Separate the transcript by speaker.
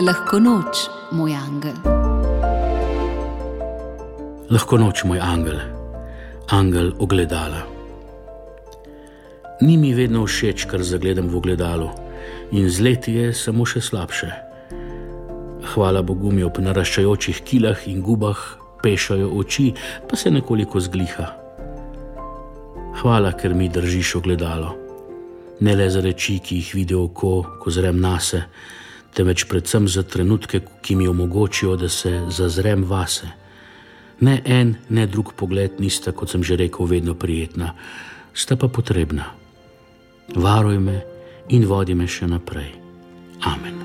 Speaker 1: Lahko noč, moj angel.
Speaker 2: Lahko noč, moj angel, angel ogledala. Ni mi vedno všeč, kar zagledam v ogledalu, in z leti je samo še slabše. Hvala Bogu mi ob naraščajočih kilah in gubah pešajo oči, pa se nekoliko zgliha. Hvala, ker mi držiš ogledalo. Ne le za reči, ki jih vidi oko, ko zrem na se, temveč predvsem za trenutke, ki mi omogočijo, da se zazrem vase. Ne en, ne drug pogled nista, kot sem že rekel, vedno prijetna, sta pa potrebna. Varuj me in vodi me še naprej. Amen.